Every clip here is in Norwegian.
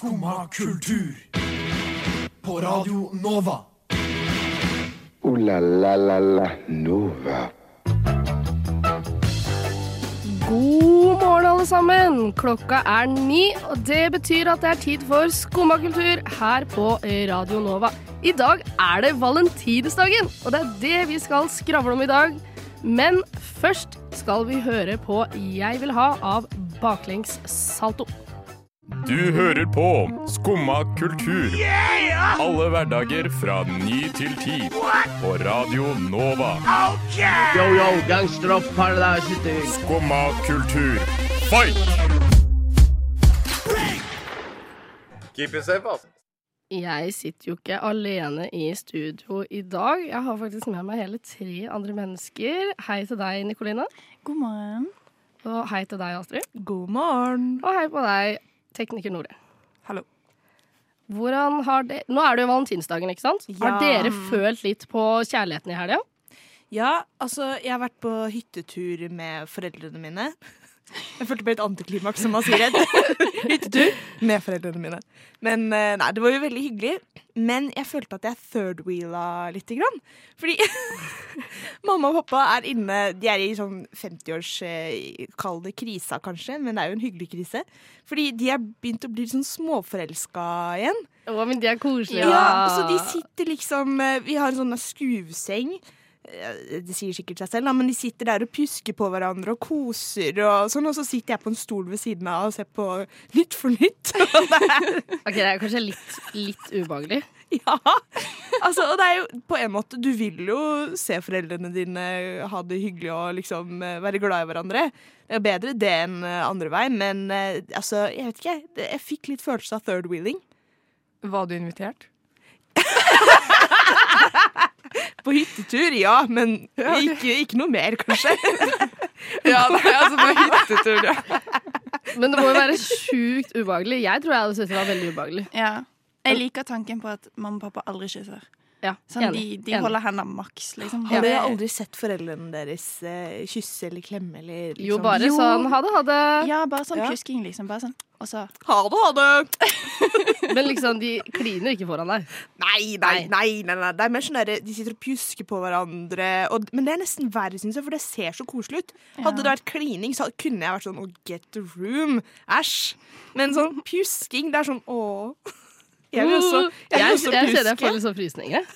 Skumma kultur. På Radio Nova. O-la-la-la-la Nova. God morgen, alle sammen! Klokka er ni, og det betyr at det er tid for Skumma kultur her på Radio Nova. I dag er det valentinsdagen, og det er det vi skal skravle om i dag. Men først skal vi høre på Jeg vil ha av Baklengs Salto. Du hører på Skumma kultur. Alle hverdager fra ny til ti. På Radio Nova. Yo, yo, gangsteropp, paradise Skumma kultur, fight! Keep it safe, altså. Jeg sitter jo ikke alene i studio i dag. Jeg har faktisk med meg hele tre andre mennesker. Hei til deg, Nikoline. God morgen. Og hei til deg, Astrid. God morgen. Og hei på deg, tekniker Nore. Hallo. Hvordan har det Nå er det jo valentinsdagen, ikke sant? Har dere følt litt på kjærligheten i helga? Ja, altså, jeg har vært på hyttetur med foreldrene mine. Jeg følte på et antiklimaks, som man sier. hyttetur med foreldrene mine. Men eh, nei, det var jo veldig hyggelig. Men jeg følte at jeg third-wheela lite grann. Fordi mamma og pappa er inne De er i sånn 50-års eh, Kall det krisa, kanskje, men det er jo en hyggelig krise. Fordi de er begynt å bli sånn småforelska igjen. Å, men de er koselige. Ja, så de sitter liksom eh, Vi har en sånn skuvseng. Eh, Det sier sikkert seg selv, da, men de sitter der og pjusker på hverandre og koser. Og sånn, og så sitter jeg på en stol ved siden av og ser på Nytt for nytt. Ok, Det er kanskje litt, litt ubehagelig. ja, altså, Og det er jo på en måte Du vil jo se foreldrene dine ha det hyggelig og liksom eh, være glad i hverandre. Det er bedre det enn eh, andre vei, men altså, jeg vet ikke. jeg. Jeg fikk litt følelse av third wheeling. Var du invitert? På hyttetur, ja, men ikke, ikke noe mer, kanskje. Ja, nei, altså på hyttetur, ja. Men det må jo være sjukt ubehagelig. Jeg tror jeg hadde syntes det var veldig ubehagelig. Ja. Jeg liker tanken på at mamma og pappa aldri kysser. Ja, Sånn, enig. de, de Enig. holder hendene maks, liksom. Har dere aldri sett foreldrene deres eh, kysse eller klemme eller liksom? Jo, bare Jo. sånn ha det, ha det. Ja, bare sånn Ja. liksom. Bare sånn. Og så Ha det, ha det! Men liksom, de kliner ikke foran deg. Nei, nei, nei. nei, nei. Det er mer sånn der, De sitter og pjusker på hverandre. Og, men det er nesten verre, syns jeg, for det ser så koselig ut. Hadde det vært klining, så kunne jeg vært sånn oh, get the room. Æsj. Men sånn pjusking, det er sånn åh. Jeg vil også, jeg vil Jeg, også jeg kjenner jeg får litt sånn frysninger.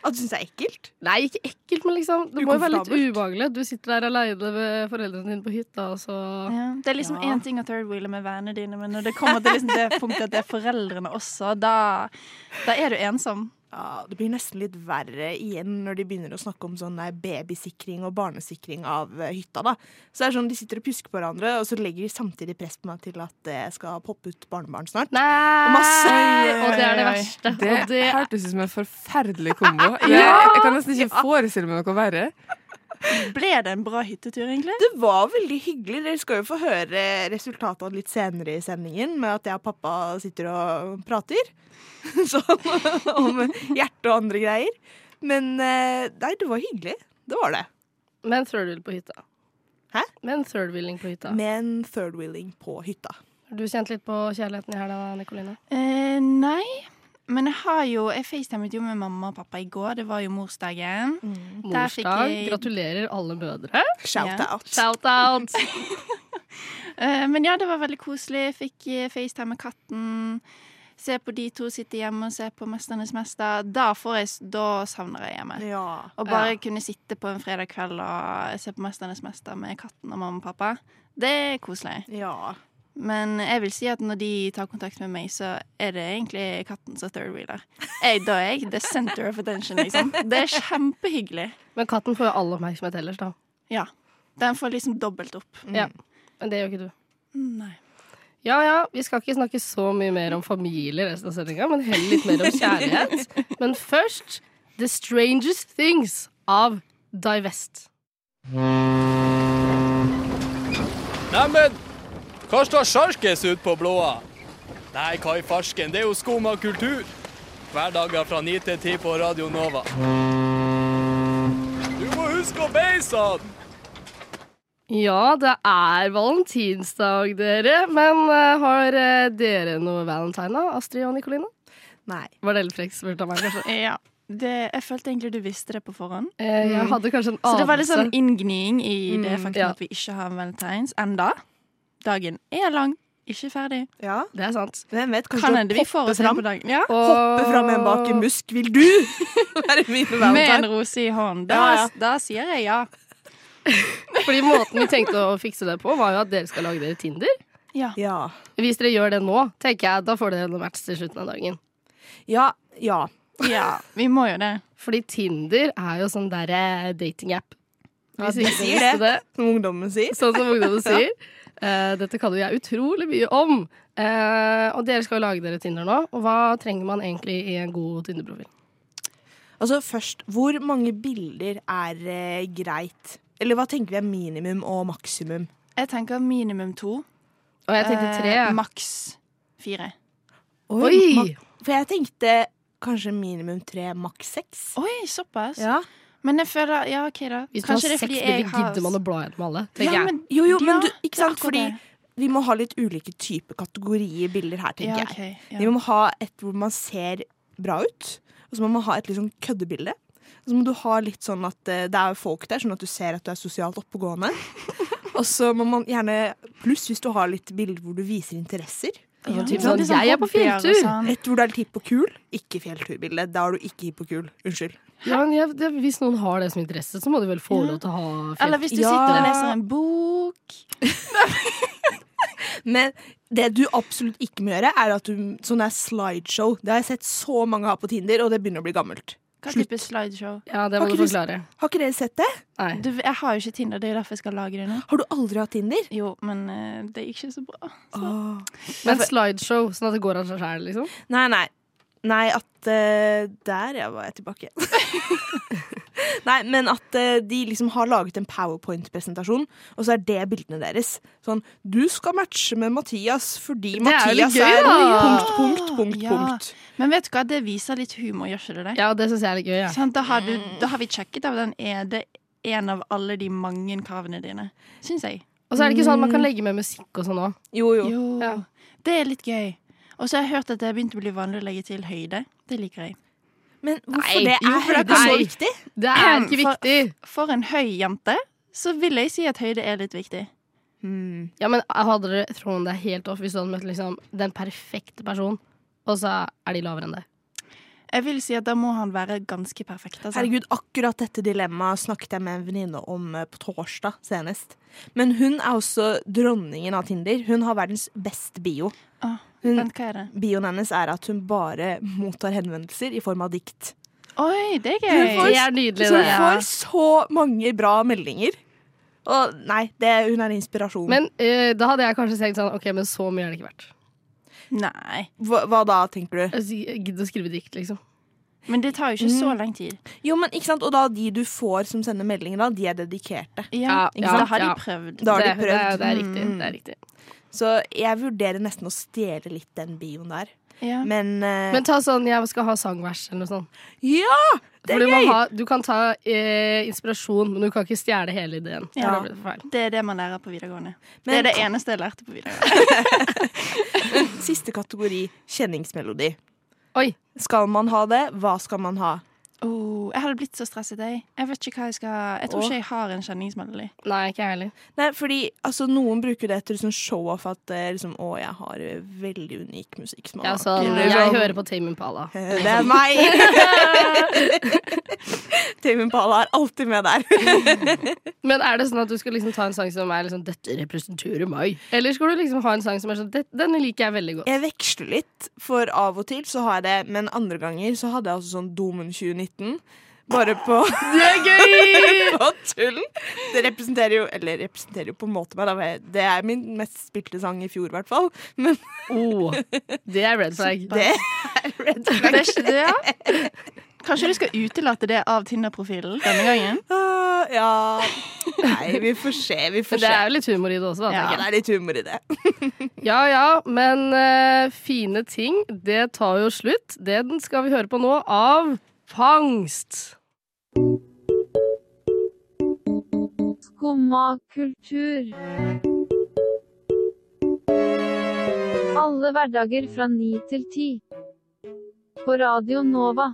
At du syns det er ekkelt? Nei, ikke ekkelt, men liksom Det må jo være litt ubehagelig. Du sitter der aleine ved foreldrene dine på hytta, og så ja. Det er liksom Ja. ting å third wheeler med vennene dine, men når det kommer til liksom det punktet at det er foreldrene også, da, da er du ensom. Ja, Det blir nesten litt verre igjen når de begynner å snakke om sånn babysikring og barnesikring av eh, hytta. da. Så det er sånn De sitter og pjusker på hverandre, og så legger de samtidig press på meg til at det skal poppe ut barnebarn snart. Nei! Masse. Og det er det verste. Det og det hørtes ut som en forferdelig kombo. Jeg, jeg kan nesten ikke forestille meg noe verre. Ble det en bra hyttetur, egentlig? Det var veldig hyggelig. Dere skal jo få høre resultatene litt senere i sendingen, med at jeg og pappa sitter og prater. Sånn om hjerte og andre greier. Men eh, nei, det var hyggelig. Det var det. Med third-wheel på hytta. Hæ? Med third-wheeling på hytta. Med en third wheeling på hytta. Har du kjent litt på kjærligheten i helga, Nikoline? Eh, nei. Men jeg har jo Jeg facetimet jo med mamma og pappa i går. Det var jo morsdagen. Der fikk Morsdag. jeg- Gratulerer alle mødre. Shout Ja. out. Shout-out! Eh, men ja, det var veldig koselig. Fikk eh, FaceTime med katten. Se på de to sitte hjemme og se på 'Mesternes mester'. Da, får jeg, da savner jeg hjemme. Ja. og bare kunne sitte på en fredag kveld og se på 'Mesternes mester' med katten og mamma og pappa, det er koselig. ja. Men jeg vil si at når de tar kontakt med meg, så er det egentlig katten som third wheeler. Jeg, da er jeg the center of attention, liksom. Det er kjempehyggelig. Men katten får jo all oppmerksomhet ellers, da. Ja. Den får liksom dobbelt opp. Ja. Men det gjør ikke du. Nei. Ja ja, vi skal ikke snakke så mye mer om familie resten av sendinga, men heller litt mer om kjærlighet. Men først The Strangest Things av Divest. Neimen, hva står sjarkes ut på blåa? Nei, hva i farsken, det er jo skumma kultur. Hverdager fra 9 til 10 på Radio Nova. Du må huske å beise den! Ja, det er valentinsdag, dere. Men uh, har eh, dere noe valentine, da? Astrid og Nikoline? Nei. Var det litt spurt av meg, kanskje? Ja. Det, jeg følte egentlig du visste det på forhånd. Eh, jeg hadde kanskje en Så det var litt sånn inngniing i det Mm, ja. at vi ikke har valentines enda. Dagen er lang, ikke ferdig. Ja, Det er sant. hvem vet? Kanskje Kan hende vi får oss en fram, på dagen. Ja. hoppe fram med en bakemusk. Vil du være min Med en rose i hånden. Da, Ja, ja. da sier jeg ja. Fordi måten vi tenkte å fikse det på, var jo at dere skal lage dere Tinder. Ja. Ja. Hvis dere gjør det nå, tenker jeg, da får dere noe match til slutten av dagen. Ja. Ja. ja. Vi må jo det. Fordi Tinder er jo sånn derre datingapp. Ja, de sier det. det. Som ungdommen sier. Sånn som ungdommen sier. Uh, dette kan jo jeg utrolig mye om. Uh, og dere skal jo lage dere Tinder nå. Og hva trenger man egentlig i en god Tinder-profil? Altså først, hvor mange bilder er uh, greit? Eller hva tenker vi er minimum og maksimum? Jeg tenker minimum to. Og jeg tenkte tre. Maks fire. Oi! ma- For jeg tenkte kanskje minimum tre, maks seks. Oi, såpass. Ja. Men jeg føler Ja, OK, da. Hvis man har Kanskje det er seks jeg har gidder man å bla gjennom alle. ja, men, Jo, jo, men du, ikke sant? Fordi vi må ha litt ulike typer kategorier bilder her, tenker ja, jeg. ja. Vi må ha et hvor man ser bra ut, og så må man ha et litt sånn køddebilde. Og så må du ha litt sånn at eh, det er folk der, sånn at du ser at du er sosialt oppegående. og så må man gjerne Pluss hvis du har litt bilder hvor du viser interesser. Ja, typ sånn, jeg er på fjelltur. sånn. Et hvor du er litt hipp og kul. Ikke fjellturbilde. Da er du ikke hipp og kul. Unnskyld. Ja, men jeg, det, hvis noen har det som interesse, så må du vel få Ja. lov til å ha Eller hvis du Ja. sitter og leser en bok. Men det du absolutt ikke må gjøre, er at du sånn der slideshow. Det har jeg sett så mange ha på Tinder, og det begynner å bli gammelt. Hva type slideshow? Ja, det Har må ikke du du- forklare. Har ikke dere sett det? Nei. Du, jeg har jo ikke Tinder, det er derfor jeg skal lagre det nå. Har du aldri hatt Tinder? Jo, men uh, det gikk ikke så bra. Men slideshow, sånn at det går av seg sjæl, liksom? Nei, nei. Nei, at uh, Der ja, var jeg tilbake. nei, men at uh, de liksom har laget en powerpoint-presentasjon, og så er det bildene deres. Sånn Du skal matche med Mathias fordi Det er litt Mathias gøy, er punkt, punkt, punkt, Ja. punkt. Men vet du hva, det viser litt humor, gjør ikke det det? Ja, det syns jeg er litt gøy. Ja. Sånn, da, har du, da har vi sjekket av den er det en av alle de mange kravene dine. Syns jeg. Og så er det ikke sånn at man kan legge med musikk og sånn òg. Jo, jo. Jo, Ja. det er litt gøy. Og så har jeg hørt at det har begynt å bli vanlig å legge til høyde. Det liker jeg. Men hvorfor Nei, det? jo, Er for det høyde så er- viktig? Det er ikke viktig. For en høy jente så vil jeg si at høyde er litt viktig. Hmm. Ja, men hadde dere troen det er helt off hvis du hadde møtt liksom den perfekte personen, og så er de lavere enn det? Jeg vil si at da må han være ganske perfekt. Altså. Herregud, akkurat dette dilemmaet snakket jeg med en venninne om eh, på torsdag senest. Men hun er også dronningen av Tinder. Hun har verdens beste bio. Ah, Hun, er det? bioen hennes er at hun bare mottar henvendelser i form av dikt. Oi, det er gøy! får- Det er nydelig, Så hun det. får så mange bra meldinger. Og nei, det, hun er en inspirasjon. Men uh, da hadde jeg kanskje tenkt sånn OK, men så mye er det ikke verdt. Nei. hva, hva da, tenker du? Jeg gidder å skrive dikt, liksom. Men det tar jo ikke så lang tid. Jo, men ikke sant? Og da de du får som sender meldinger, da, de er dedikerte. Ja, Ja, Da har de prøvd. Da har det, de prøvd. Det, er- det er riktig. Mm. Det er riktig. Så jeg vurderer nesten å stjele litt den bioen der. Ja. Men, uh, Men ta sånn 'jeg skal ha sangvers' eller noe sånt. ja! Det er du, gøy! ha, du kan ta eh, inspirasjon, men du kan ikke stjele hele ideen. Ja. Det. Det er det man lærer på videregående. det er det eneste jeg lærte på videregående. Siste kategori kjenningsmelodi. Oi. Skal man ha det? Hva skal man ha? Oh, jeg hadde blitt så stresset, jeg. Jeg vet ikke hva jeg skal Jeg tror ikke jeg har en kjenningsmelodi. Nei, ikke jeg heller. Nei, fordi altså, Noen bruker det til sånn show-off at eh, liksom, å, jeg har eh, veldig unik musikksmak. Ja, sånn, jeg sånn, hører på Tame Impala. Det er meg! Tame Impala er alltid med der. Men er det sånn at du skal liksom ta en sang som er liksom 'dette representerer meg'? Eller skal du liksom ha en sang som er sånn 'denne liker jeg veldig godt'? Jeg veksler litt, for av og til så har jeg det, men andre ganger så hadde jeg altså sånn Domen 2019. Bare på Det er gøy! på tull. Det representerer jo Eller representerer jo på en måte meg, da. Det er min mest spilte sang i fjor, i hvert fall. Men Oh, det er red flag. det er red Det er ikke det, ja? Kanskje du skal utelate det av Tinder-profilen denne gangen? Uh, Ja Nei, vi får se. Vi får Men det se. er jo litt humor i det også, da. Ja, det er litt humor i det. Ja ja, men uh, fine ting, det tar jo slutt. Den skal vi høre på nå av Fangst. Skumma kultur. Alle hverdager fra ni til ti. På Radio Nova.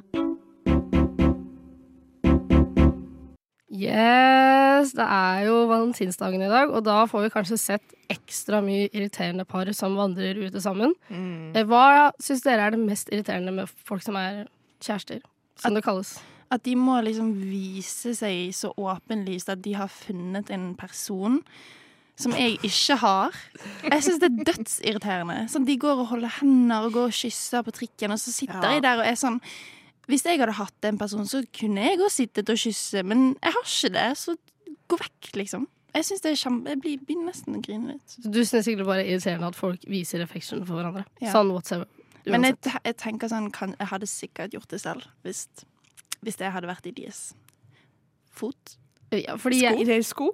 Yes, det er jo valentinsdagen i dag, og da får vi kanskje sett ekstra mye irriterende par som vandrer ute sammen. Mm. Eh, Hva syns dere er det mest irriterende med folk som er kjærester, som det kalles? At de må liksom vise seg så åpenlyst at de har funnet en person som jeg ikke har. Jeg syns det er dødsirriterende. Sånn, de går og holder hender og går og kysser på trikken, og så sitter Ja. jeg der og er sånn Hvis jeg hadde hatt en person, så kunne jeg òg sittet og kysse, men jeg har ikke det, så gå vekk, liksom. Jeg synes det er kjempe... Jeg blir, nesten å grine litt. Du syns sikkert bare er irriterende at folk viser affection for hverandre? Ja. Sånn whatsoever. Men jeg, jeg tenker sånn kan, Jeg hadde sikkert gjort det selv hvis, hvis jeg hadde vært i deres fot. Ja, fordi jeg, I deres sko?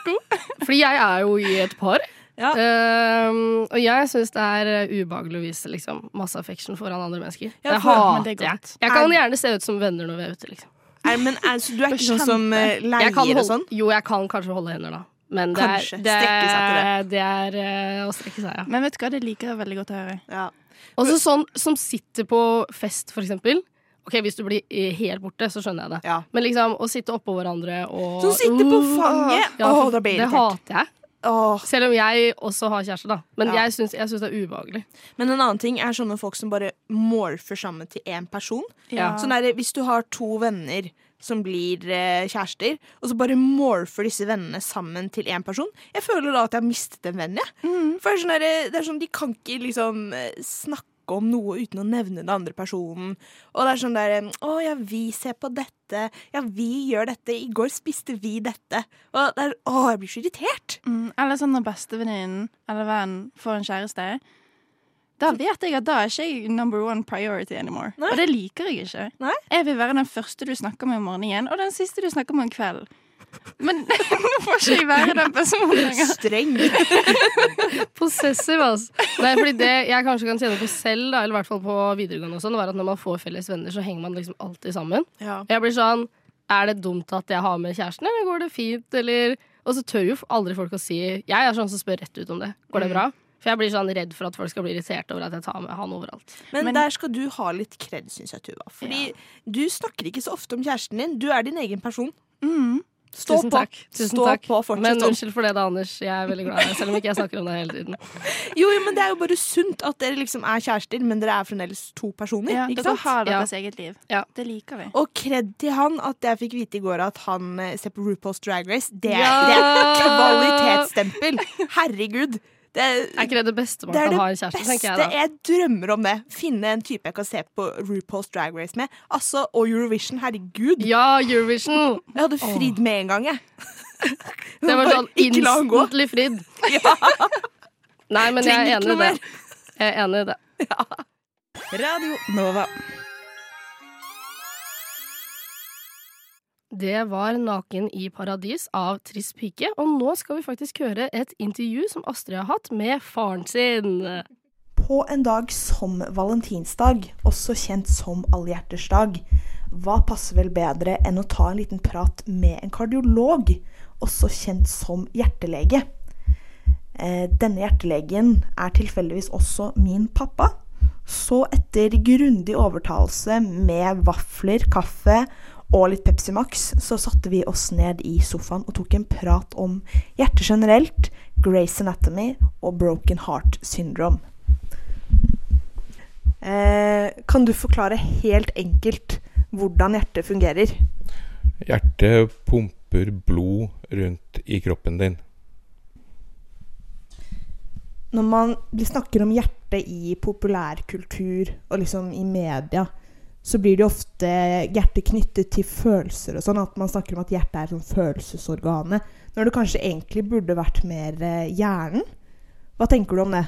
Sko. Fordi jeg er jo i et par. Ja. Uh, og jeg syns det er eh, ubehagelig å vise liksom, masse affection foran andre mennesker. Ja, det for- hater det er jeg. Jeg kan Er- gjerne se ut som venner når vi er ute, liksom. Er, men er, så du er ikke sånn som eh, Jeg leier og sånn? jo, jeg kan kanskje holde hender, da. Men det er, Kanskje. det seg til er, det er eh, å strekke seg, ja. Men vet du hva, det liker jeg veldig godt å høre. Ja. Og så sånn som sitter på fest, for eksempel. Ok, Hvis du blir helt borte, så skjønner jeg det. Ja. Men liksom å sitte oppå hverandre og Som sitter på Uh, fanget! Ja, for da blir det hater jeg. Åh. Selv om jeg også har kjæreste, da. Men Ja. jeg syns det er ubehagelig. Men en annen ting er sånne folk som bare morfer sammen til én person. Ja. Sånn der, hvis du har to venner som blir eh, kjærester, og så bare morfer disse vennene sammen til én person. Jeg føler da at jeg har mistet en venn, jeg. For det er, sånn der, det er sånn, De kan ikke liksom eh, snakke om noe uten å nevne den andre personen. Og det er sånn der Å ja, vi ser på dette. Ja, vi gjør dette. I går spiste vi dette. Og det er, å, jeg blir så irritert. Mm, eller sånn når bestevenninnen eller vennen får en kjæreste. Da vet jeg at da er ikke jeg number one priority anymore. Nei. Og det liker jeg ikke. Nei. Jeg vil være den første du snakker med om morgenen, og den siste du snakker med om kvelden. Men nå får ikke jeg være den personen lenger. Streng. Possessiv, altså. Nei, fordi det jeg kanskje kan kjenne på selv, da, eller i hvert fall på videregående og sånn, var at når man får felles venner, så henger man liksom alltid sammen. Ja. Jeg blir sånn Er det dumt at jeg har med kjæresten, eller går det fint, eller Og så tør jo aldri folk å si Jeg er sånn som spør rett ut om det. Går det Mm. bra? For jeg blir sånn redd for at folk skal bli irritert over at jeg tar med han overalt. Men, Men- der skal du ha litt kred, syns jeg, Tuva. Fordi du snakker ikke så ofte om kjæresten din. Du er din egen person. Mm. Stå Tusen på. takk. Tusen Stå takk. på, Men unnskyld for det, da, Anders. Jeg er veldig glad i deg, selv om ikke jeg snakker om deg hele tiden. Jo, jo, men det er jo bare sunt at dere liksom er kjærester, men dere er fremdeles to personer. Ja, ikke dere sant? har Ja. deres eget liv. Ja. Det liker vi. Og kred til han at jeg fikk vite i går at han eh, ser på RuPaul's Drag Race. Det, er- Ja! det er kvalitetsstempel. Herregud. Det, Er ikke det det beste man det kan det ha i kjæreste, tenker jeg da. Jeg drømmer om det. Finne en type jeg kan se på RuPaul's Drag Race med. Altså, Og Eurovision. Herregud. Ja, Eurovision! Jeg hadde fridd med en gang, jeg. Det var sånn instantly fridd. Nei, men jeg er enig i det. Jeg er enig i det. Radio Nova. Det var 'Naken i paradis' av Trist pike, og nå skal vi faktisk høre et intervju som Astrid har hatt med faren sin. På en dag som valentinsdag, også kjent som allhjertersdag, hva passer vel bedre enn å ta en liten prat med en kardiolog, også kjent som hjertelege? Eh, Denne hjertelegen er tilfeldigvis også min pappa. Så etter grundig overtalelse med vafler, kaffe og litt Pepsi Max, så satte vi oss ned i sofaen og tok en prat om hjertet generelt, Grace Anatomy og Broken Heart Syndrome. Eh, kan du forklare helt enkelt hvordan hjertet fungerer? Hjertet pumper blod rundt i kroppen din. Når man snakker om hjertet i populærkultur og liksom i media, så blir det ofte hjertet knyttet til følelser og sånn. At man snakker om at hjertet er sånn følelsesorganet. Når det kanskje egentlig burde vært mer eh, hjernen. Hva tenker du om det?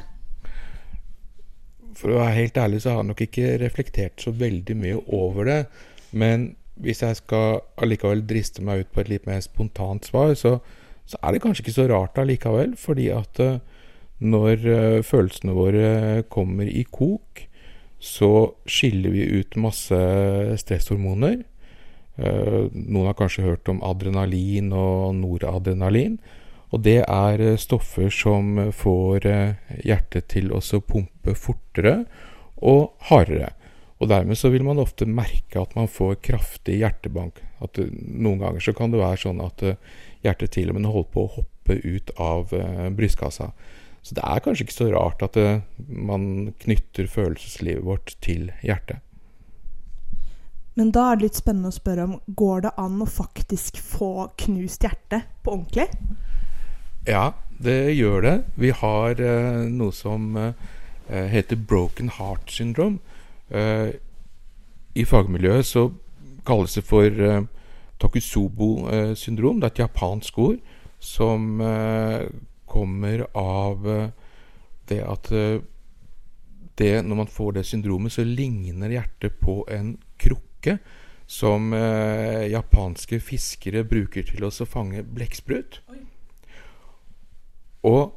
For å være helt ærlig så har jeg nok ikke reflektert så veldig mye over det. Men hvis jeg skal allikevel driste meg ut på et litt mer spontant svar, så, så er det kanskje ikke så rart allikevel. Fordi at eh, når eh, følelsene våre kommer i kok, så skiller vi ut masse stresshormoner. Eh, noen har kanskje hørt om adrenalin og noradrenalin. Og det er eh, stoffer som får eh, hjertet til å pumpe fortere og hardere. Og dermed så vil man ofte merke at man får kraftig hjertebank. At noen ganger så kan det være sånn at hjertet til og med holder på å hoppe ut av brystkassa. Så det er kanskje ikke så rart at det, man knytter følelseslivet vårt til hjertet. Men da er det litt spennende å spørre om går det an å faktisk få knust hjerte på ordentlig? Ja, det gjør det. Vi har eh, noe som eh, heter broken heart syndrome. Eh, I fagmiljøet så kalles det for eh, Takusubo-syndrom. Det er et japansk ord som eh, kommer av eh, det at eh, det, når man får det syndromet, så ligner hjertet på en krukke som eh, japanske fiskere bruker til å fange blekksprut. Og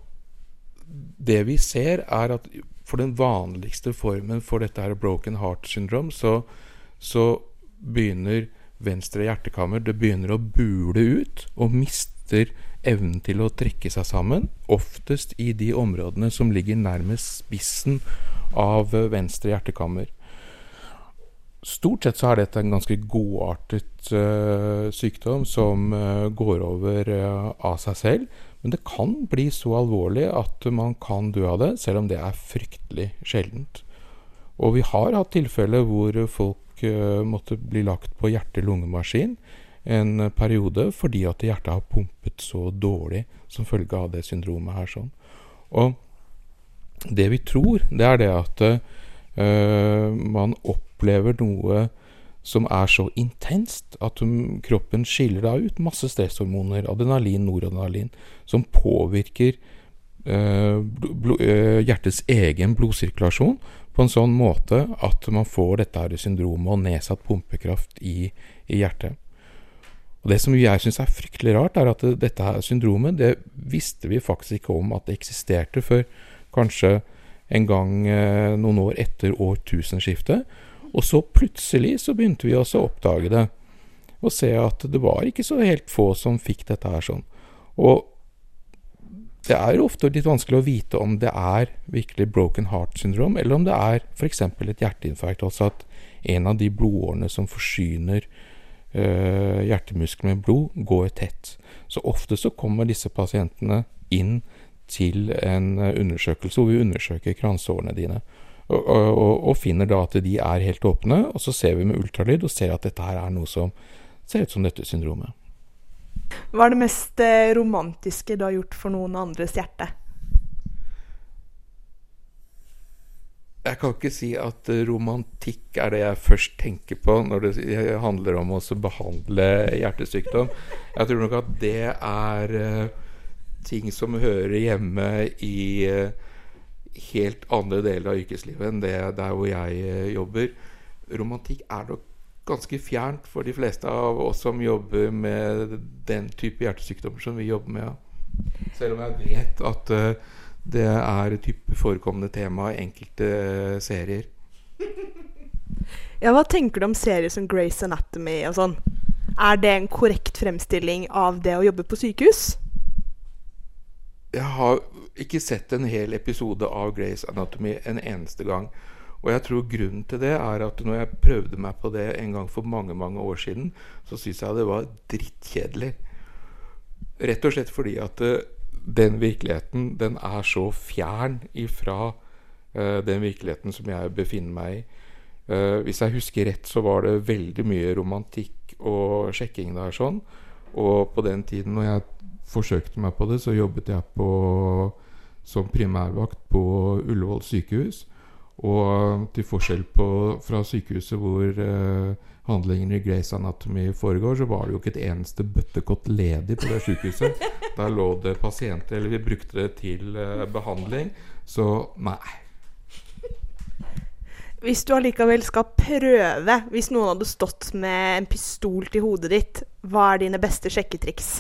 det vi ser, er at for den vanligste formen for dette her broken heart syndrome, så, så begynner venstre hjertekammer det begynner å bule ut og mister evnen til å trekke seg sammen, oftest i de områdene som ligger nærmest spissen av eh, venstre hjertekammer. Stort sett så er dette en ganske godartet uh, sykdom som uh, går over uh, av seg selv. Men det kan bli så alvorlig at man kan dø av det, selv om det er fryktelig sjeldent. Og vi har hatt tilfeller hvor folk måtte bli lagt på hjerte-lungemaskin en periode fordi at hjertet har pumpet så dårlig som følge av det syndromet her. sånn. Og det vi tror, det er det at man opplever noe som er så intenst at kroppen skiller da ut masse stresshormoner, adrenalin, noradrenalin, som påvirker uh, uh, hjertets egen blodsirkulasjon på en sånn måte at man får dette her syndromet og nedsatt pumpekraft i, i hjertet. Og Det som jeg syns er fryktelig rart, er at dette her syndromet det visste vi faktisk ikke om at det eksisterte før kanskje en gang uh, noen år etter årtusenskiftet. Og så plutselig så begynte vi også å oppdage det. Og se at det var ikke så helt få som fikk dette her sånn. Og det er ofte litt vanskelig å vite om det er virkelig broken heart syndrom, eller om det er f.eks. et hjerteinfarkt. Altså at en av de blodårene som forsyner øh, hjertemuskelen med blod, går tett. Så ofte så kommer disse pasientene inn til en undersøkelse hvor vi undersøker kranseårene dine. Og, og, og, finner da at de er helt åpne, og så ser vi med ultralyd og ser at dette her er noe som ser ut som dette syndromet. Hva er det mest eh, romantiske du har gjort for noen andres hjerte? Jeg kan ikke si at romantikk er det jeg først tenker på når det handler om å behandle hjertesykdom. Jeg tror nok at det er uh, ting som hører hjemme i helt andre deler av yrkeslivet enn det der hvor jeg jobber. Romantikk er nok ganske fjernt for de fleste av oss som jobber med den type hjertesykdommer som vi jobber med. Selv om jeg vet at det er et type forekommende tema i enkelte serier. Ja, Hva tenker du om serier som Grace Anatomy og sånn? Er det en korrekt fremstilling av det å jobbe på sykehus? Jeg har ikke sett en hel episode av Grace Anatomy en eneste gang. Og jeg tror grunnen til det er at når jeg prøvde meg på det en gang for mange mange år siden, så syntes jeg det var drittkjedelig. Rett og slett fordi at den virkeligheten den er så fjern ifra uh, den virkeligheten som jeg befinner meg i. Uh, hvis jeg husker rett, så var det veldig mye romantikk og sjekking der sånn. Og på den tiden når jeg forsøkte meg på det, så jobbet jeg på, som primærvakt på Ullevål sykehus. Og til forskjell på, fra sykehuset hvor eh, handlingene i Grace Anatomy foregår, så var det jo ikke et eneste bøttekott ledig på det sykehuset. Der lå det pasienter, eller vi brukte det til eh, behandling. Så nei. Hvis du allikevel skal prøve, hvis noen hadde stått med en pistol til hodet ditt, hva er dine beste sjekketriks?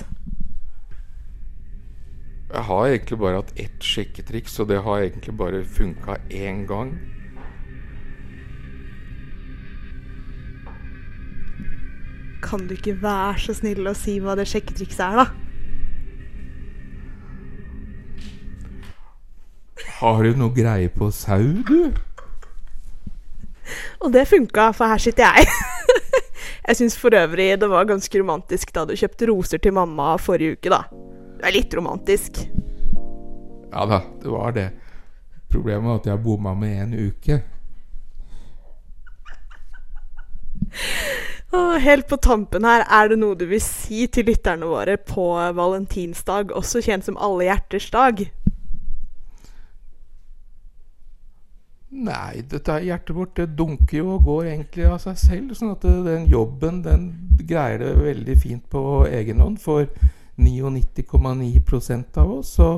Jeg har egentlig bare hatt ett sjekketriks, og det har egentlig bare funka én gang. kan du ikke være så snill å si hva det sjekketrikset er, da? Har du noe greie på sau, du? Og det funka, for her sitter jeg. jeg syns for øvrig det var ganske romantisk da du kjøpte roser til mamma forrige uke, da. Det er litt romantisk. Ja da, det var det. Problemet var at jeg bomma med en uke. Helt på tampen her, er det noe du vil si til lytterne våre på valentinsdag, også kjent som alle hjerters dag? Nei, dette er hjertet vårt det dunker jo og går egentlig av seg selv. Sånn at den jobben den greier det veldig fint på egen hånd for 99,9% av oss. Så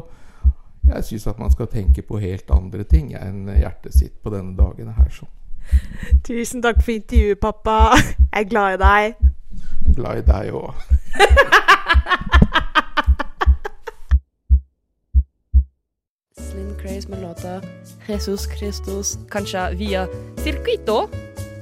jeg syns at man skal tenke på helt andre ting enn hjertet sitt på denne dagen her. Så Tusen takk for intervjuet, pappa. Jeg er glad i deg. glad i deg òg. Slim Craze med låta Jesus Christus, kanskje via Circuito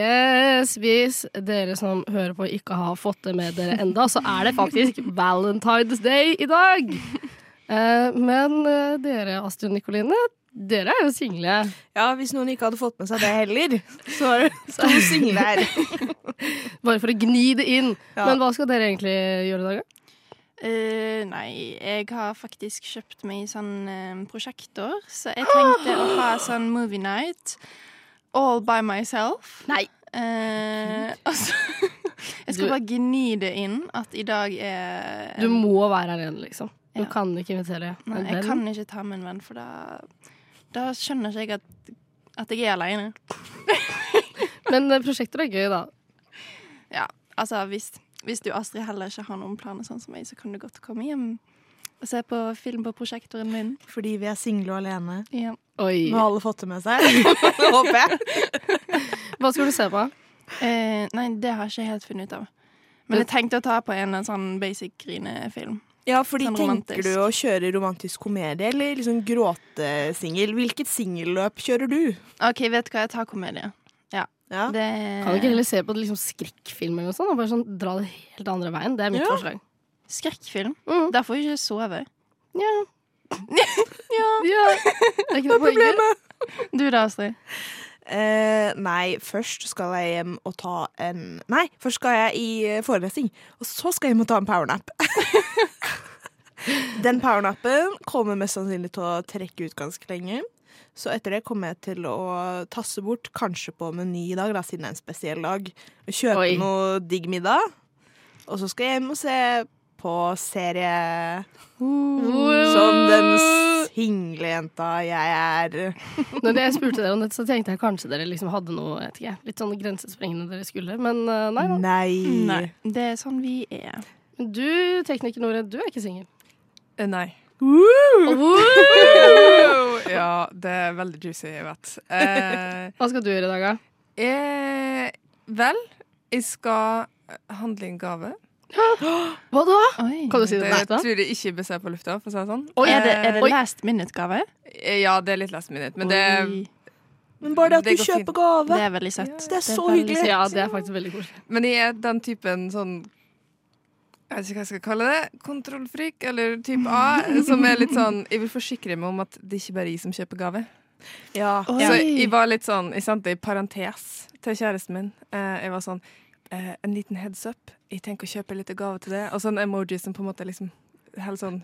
Yes, hvis dere som hører på ikke har fått det med dere enda, så er det faktisk Valentine's Day i dag. Eh, men eh, dere, Astrid og Nikoline, dere er jo single. Ja, hvis noen ikke hadde fått med seg det heller, så er det to single her. Bare for å gni det inn. Ja. Men hva skal dere egentlig gjøre i dag, da? Uh, nei, jeg har faktisk kjøpt meg sånn uh, prosjektor, så jeg tenkte å ha sånn movie night all by myself. Nei. Eh, altså, jeg skal Du- bare gni det inn at i dag er Du må være alene, liksom. Du Ja. kan ikke invitere Nei, venn. jeg kan ikke ta med en venn, for da, da skjønner ikke jeg at, at jeg er aleine. Men prosjektet prosjekter er gøy, da. Ja, altså hvis, hvis du Astrid heller ikke har noen planer sånn som meg, så kan du godt komme hjem og se på film på prosjektoren min. Fordi vi er single og alene. Ja. Oi. Nå har alle fått det med seg. Håper jeg. Hva skal du se på? Eh, nei, det har jeg ikke helt funnet ut av. Men jeg tenkte å ta på en sånn basic grinefilm. Ja, fordi Sånn tenker du å kjøre romantisk komedie eller liksom gråtesingel? Hvilket singelløp kjører du? OK, vet du hva, jeg tar komedie. Ja. Det Kan du ikke heller se på liksom skrekkfilm eller noe sånt? Og bare sånn dra det helt andre veien? Det er mitt Ja. forslag. Skrekkfilm? Mm. Der får jeg ikke sove. Ja. ja. Det er ikke noe problemet. Du da, Astrid? Uh, nei, først skal jeg hjem og ta en Nei, først skal jeg i eh, forelesning. Og så skal jeg hjem og ta en powernap. Den powernappen kommer mest sannsynlig til å trekke ut ganske lenge. Så etter det kommer jeg til å tasse bort, kanskje på Meny i dag, da, siden det er en spesiell dag. Kjøpe Oi. noe digg middag. Og så skal jeg hjem og se på serie som den single jenta jeg er. Når jeg spurte dere om dette, så tenkte jeg kanskje dere liksom hadde noe jeg vet ikke, litt sånn grensesprengende dere skulle, men eh, nei da. Nei. Det er sånn vi er. Men du, tekniker Nore, du er ikke singel. Nei. ja, det er veldig juicy, jeg vet. Eh, Hva skal du gjøre i dag, da? eh, vel, jeg skal handle inn gave. Hva da? Kan du si det Det tror jeg ikke bør se på lufta, for å si det sånn. er, det, er det Oi. last minute-gave? Ja, det er litt last minute, men det Oi. Men bare det at Det du kjøper fint. gave. Det er veldig søtt. Det er så hyggelig. Ja, det er faktisk veldig koselig. Men jeg er den typen sånn Jeg vet ikke hva jeg skal kalle det. Kontrollfrik, eller type A. Som er litt sånn Jeg vil forsikre meg om at det ikke bare er jeg som kjøper gave. Ja. Så jeg var litt sånn Jeg sendte en parentes til kjæresten min. Eh, jeg var sånn eh, En liten heads up. Jeg tenker å kjøpe litt gave til det. Og sånn emoji som på en måte liksom Helt sånn.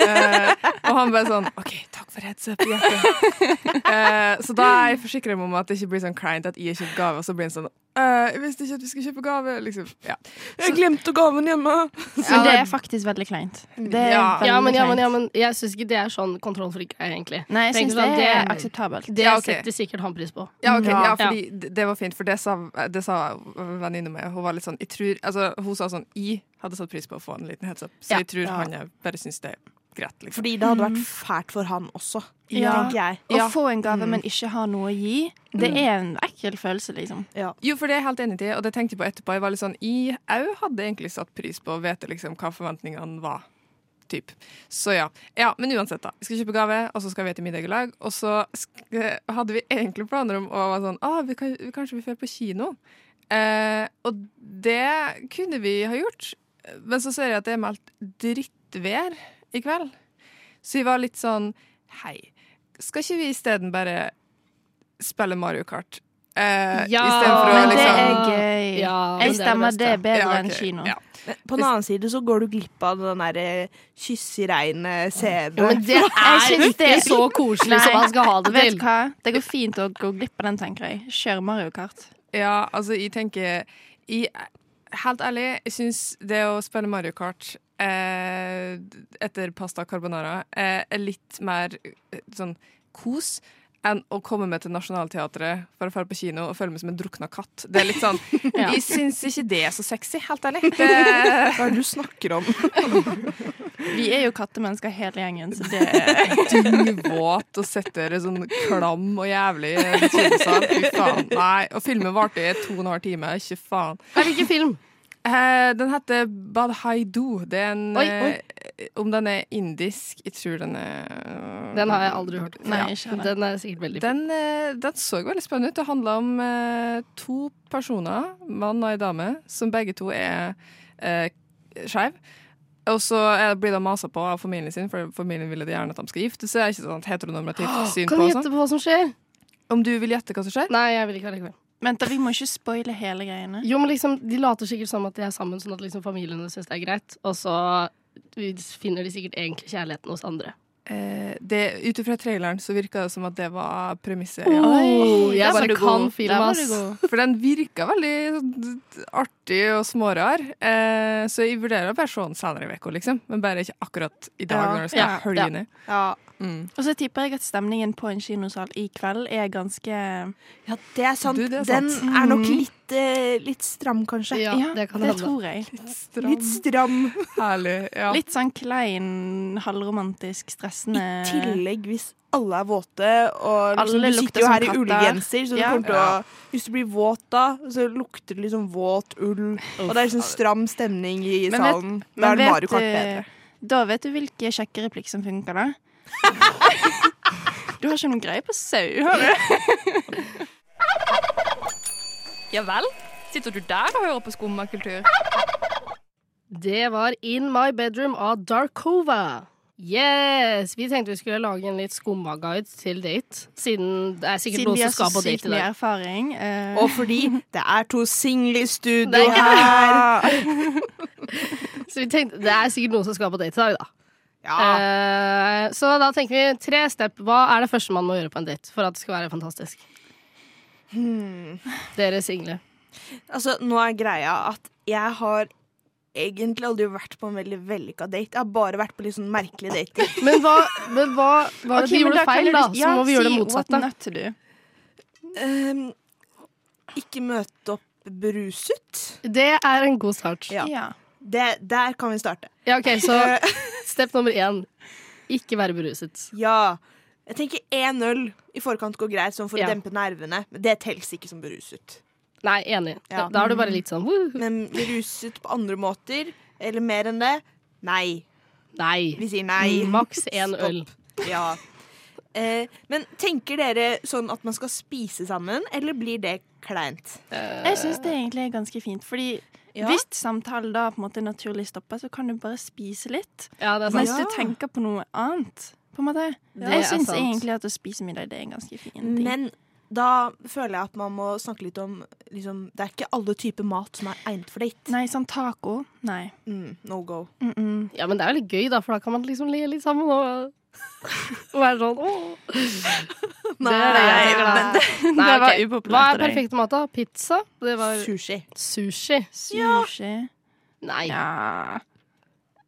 Eh, og han bare sånn OK, for heads up, hjertet. uh, så da er jeg forsikra meg om at det ikke blir sånn kleint at jeg har kjøpt gave, og så blir en sånn uh, Jeg visste ikke at vi skulle kjøpe gave. Liksom. Ja. Jeg glemte gaven hjemme. Men det er faktisk veldig kleint. Det er Ja. veldig Ja, men, ja, men, ja, men jeg syns ikke det er sånn kontrollfrik-greie, egentlig. Nei, jeg syns sånn, det er akseptabelt. Det Ja, ok. setter sikkert han pris på. Ja, okay. Fordi det- det var fint, for det sa, det sa venninna mi. Hun var litt sånn jeg tror, altså, Hun sa sånn Jeg hadde satt pris på å få en liten heads up, så Ja. jeg tror Ja. han bare syns det greit. Liksom. Fordi det hadde vært fælt for han også, Ja. tenker jeg. Å få en gave, men ikke ha noe å gi, det Mm. er en ekkel følelse, liksom. Jo, for det er jeg helt enig i, og det tenkte jeg på etterpå. Jeg var litt sånn, jeg òg hadde egentlig satt pris på å vite liksom hva forventningene var. Typ. Så ja. ja. Men uansett, da. Vi skal kjøpe gave, og så skal vi til middag i lag. Og så sk- hadde vi egentlig planer om å være sånn ah, vi kan, Kanskje vi drar på kino? Eh, og det kunne vi ha gjort. Men så ser jeg at det er meldt drittvær i kveld. Så vi var litt sånn Hei, skal ikke vi isteden bare spille Mario Kart? Eh, Ja, å Men det liksom er gøy. Ja, men jeg det er det stemmer det bedre Ja, enn kino. ja. På den annen side så går du glipp av den derre kyss i regnet-scenen. Ja, men det er ikke så koselig som man skal ha det til. Det går fint å gå glipp av den, tenker jeg. Kjør Mario Kart. Ja, altså, jeg tenker jeg, Helt ærlig, jeg syns det å spille Mario Kart eh, etter pasta carbonara eh, er litt mer eh, sånn kos enn å komme med til Nationaltheatret for å dra på kino og føle meg som en drukna katt. Det er litt sånn Ja. Jeg syns ikke det er så sexy, helt ærlig. Det, Hva er det du snakker om? Vi er jo kattemennesker hele gjengen, så det er Dyvåt og sitter sånn klam og jævlig i. Fy faen. Nei. Og filmen varte i to og en halv time. Ikke faen. Hvilken film? Eh, den heter Badhaidu. Det er en Oi, oi. eh, Om den er indisk Jeg tror den er Den har jeg aldri hørt. Nei, Ja. Den er sikkert veldig. Den, eh, den så veldig spennende ut. Det handler om eh, to personer, mann og ei dame, som begge to er eh, skeive. Og så blir de masa på av familien sin, for familien vil gjerne at de skal gifte seg. Ikke sånn heteronormativt syn Kan du gjette sånn. på hva som skjer? Om du vil gjette hva som skjer? Nei, jeg vil ikke allikevel. Vent, da, vi må ikke spoile hele greiene. Jo, men liksom, De later sikkert som at de er sammen, sånn at liksom familiene syns det er greit. Og så finner de sikkert egentlig kjærligheten hos andre. Eh, det, ut ifra traileren så virka det som at det var premisset. Oh, jeg bare kan film, ass. For den virka veldig artig og smårar. Eh, så jeg vurderer å være sånn senere i uka, liksom. Men bare ikke akkurat i dag Ja. når det skal Ja, hølje ja. Ja. Mm. Og så tipper jeg at stemningen på en kinosal i kveld er ganske ja, det er sant. Du, det er Den sant. er nok Mm. litt, eh, litt stram, kanskje. Ja, Ja, det kan det tror jeg. Stram. Litt stram. Herlig. Ja. Litt sånn klein, halvromantisk, stressende I tillegg hvis alle er våte, og liksom, du sitter jo her i ullgenser, så du Ja. kommer til å Hvis du blir våt da, så lukter det liksom våt ull, og det er liksom stram stemning i Men vet- Da er det Mario Kart bedre. Da vet du hvilke kjekke replikk som funker, da. Du har ikke noen greie på sau, har du? Ja vel? Sitter du der og hører på skummakultur? Det var In My Bedroom av Darkova. Yes! Vi tenkte vi skulle lage en litt skumma-guide til date, siden det er sikkert noen som skal på sykt date i mye dag. erfaring. Uh... Og fordi det er to single i studio er- her. Så vi tenkte, det er sikkert noen som skal på date i dag, da. Ja. Eh, så da tenker vi tre step. Hva er det første man må gjøre på en date for at det skal være fantastisk? Hmm. Dere single. Altså, nå er greia at jeg har egentlig aldri vært på en veldig vellykka date. Jeg har bare vært på litt sånn merkelige dater. Men hva, men hva hva okay, Ok, de gjorde feil, da? Så ja, må vi gjøre det motsatte. What. Ehm, ikke møte opp beruset. Det er en god start. Ja. Ja. Det, der kan vi starte. Ja, ok, Så step nummer én. Ikke være beruset. Ja. Jeg tenker én øl i forkant går greit, sånn for Ja. å dempe nervene. Men det teller ikke som beruset. Nei, enig. Ja. Da er du bare litt sånn woo. Men beruset på andre måter, eller mer enn det, nei. Nei. Vi sier nei. Maks én øl. Ja. Eh, men tenker dere sånn at man skal spise sammen, eller blir det kleint? Jeg syns det egentlig er ganske fint, fordi Ja. hvis samtalen da på en måte naturlig stopper, så kan du bare spise litt. Ja, det er Mens du tenker på noe annet. På en måte. Det jeg syns egentlig at å spise middag det er en ganske fin ting. Men da føler jeg at man må snakke litt om liksom, Det er ikke alle typer mat som er egnet for date. Nei, sånn taco. Nei. Mm, no go. Mm -mm. Ja, men det er veldig gøy, da, for da kan man liksom le litt sammen og, og være sånn åh. Det er det jeg tenker, da. Nei, det var upopulært Hva er perfekt mat, da? Pizza? Det var Sushi. sushi. Sushi. Nei. Ja.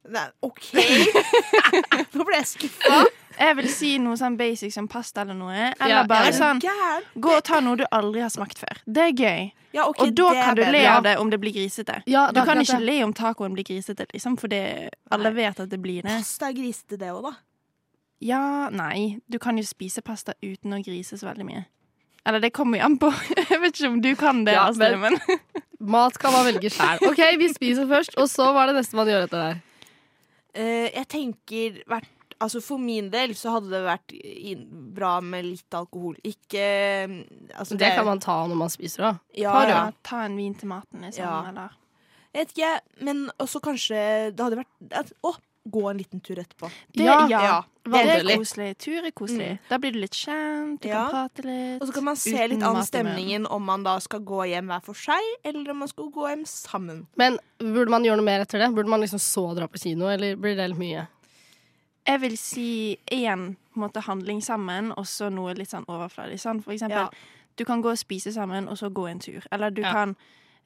Nei, OK! Nå ble jeg skuffa. Jeg vil si noe sånn basic som pasta eller noe. Eller Ja, bare sånn gæren? Gå og ta noe du aldri har smakt før. Det er gøy. Ja, okay, og da kan du le av det om det blir grisete. Ja, du kan ikke det. le om tacoen blir grisete, liksom, for det- alle vet at det blir det. Pasta er grisete, det òg, da. Ja, nei. Du kan jo spise pasta uten å grise så veldig mye. Eller det kommer jo an på. Jeg vet ikke om du kan det, Ja, men- men Mat kan man velge sjæl. OK, vi spiser først, og så hva er det neste man gjør etter det her? Eh, jeg tenker hvert Altså For min del så hadde det vært bra med litt alkohol. Ikke altså Det kan man ta når man spiser, da. Ja, ja. ta en vin til maten, liksom, Ja. eller Jeg vet ikke, men også kanskje det hadde vært Å, gå en liten tur etterpå. Det, Ja, ja, det er koselig. Tur er koselig. Mm. Da blir du litt kjent, du Ja. kan prate litt. Og så kan man se litt an stemningen om man da skal gå hjem hver for seg, eller om man skal gå hjem sammen. Men burde man gjøre noe mer etter det? Burde man liksom så dra på kino, eller blir det litt mye? Jeg vil si én måte handling sammen, og så noe litt sånn overfladisk. Sånn, for eksempel, Ja. du kan gå og spise sammen, og så gå en tur. Eller du Ja. kan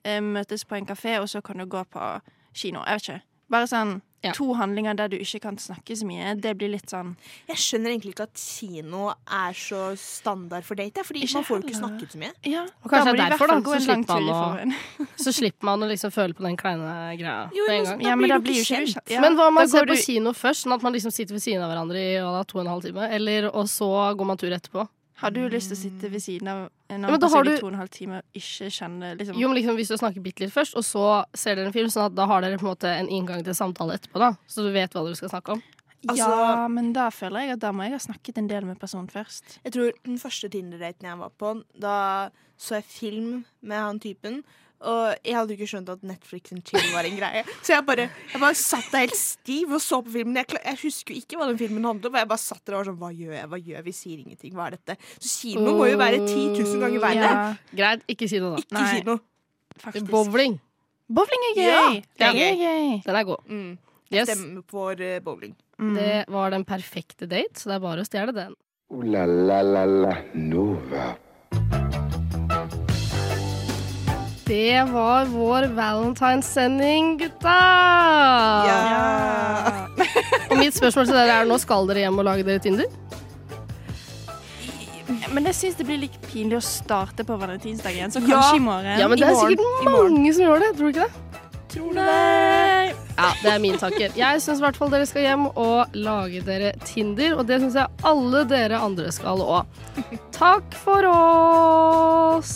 eh, møtes på en kafé, og så kan du gå på kino. Jeg vet ikke. Bare sånn Ja. to handlinger der du ikke kan snakke så mye. Det blir litt sånn Jeg skjønner egentlig ikke at kino er så standard for date, fordi Ikke man får jo ikke snakket så mye. Ja, Og kanskje det er derfor, da. Så slipper, man å, så slipper man å liksom føle på den kleine greia Jo, med en men gang. Da Ja, men blir da blir jo ikke kjent. kjent. Ja, Men hva om man ser går på du- kino først, sånn at man liksom sitter ved siden av hverandre i da, to og en halv time, eller, og så går man tur etterpå? Har du lyst til å sitte ved siden av en annen person i to og en halv time og ikke kjenne liksom Jo, men liksom Hvis du snakker bitte litt først, og så ser dere en film, sånn at da har dere på en måte en inngang til samtale etterpå, da, så du vet hva dere skal snakke om. Altså- ja, men da føler jeg at da må jeg ha snakket en del med personen først. Jeg tror den første Tinder-daten jeg var på, da så jeg film med han typen. Og jeg hadde jo ikke skjønt at Netflix and chill var en greie. Så jeg bare, jeg bare satt der helt stiv og så på filmen. Jeg, jeg husker jo ikke hva den filmen handlet om. Jeg bare satt der og var sånn Hva gjør jeg? Hva gjør jeg? Vi sier ingenting. Hva er dette? Så kino må jo være 10 000 ganger verre. Ja, Greit, ikke kino, da. Ikke Nei. kino. faktisk. Bowling. Bowling er gøy! Ja, det er gøy. Den er god. Mm. Yes. Stemmer for eh, bowling. Mm. Det var den perfekte date, så det er bare å stjele den. Uh, la la la la Nova. Det var vår valentinessending, gutta! Ja. Og mitt spørsmål til dere er nå skal dere hjem og lage dere Tinder? Men jeg syns det blir litt pinlig å starte på valentinsdagen, så Ja. kanskje i morgen. Ja, men det er sikkert mange som gjør det. Tror du ikke det? Tror du det? Ja, det er min takker. Jeg syns i hvert fall dere skal hjem og lage dere Tinder, og det syns jeg alle dere andre skal òg. Takk for oss!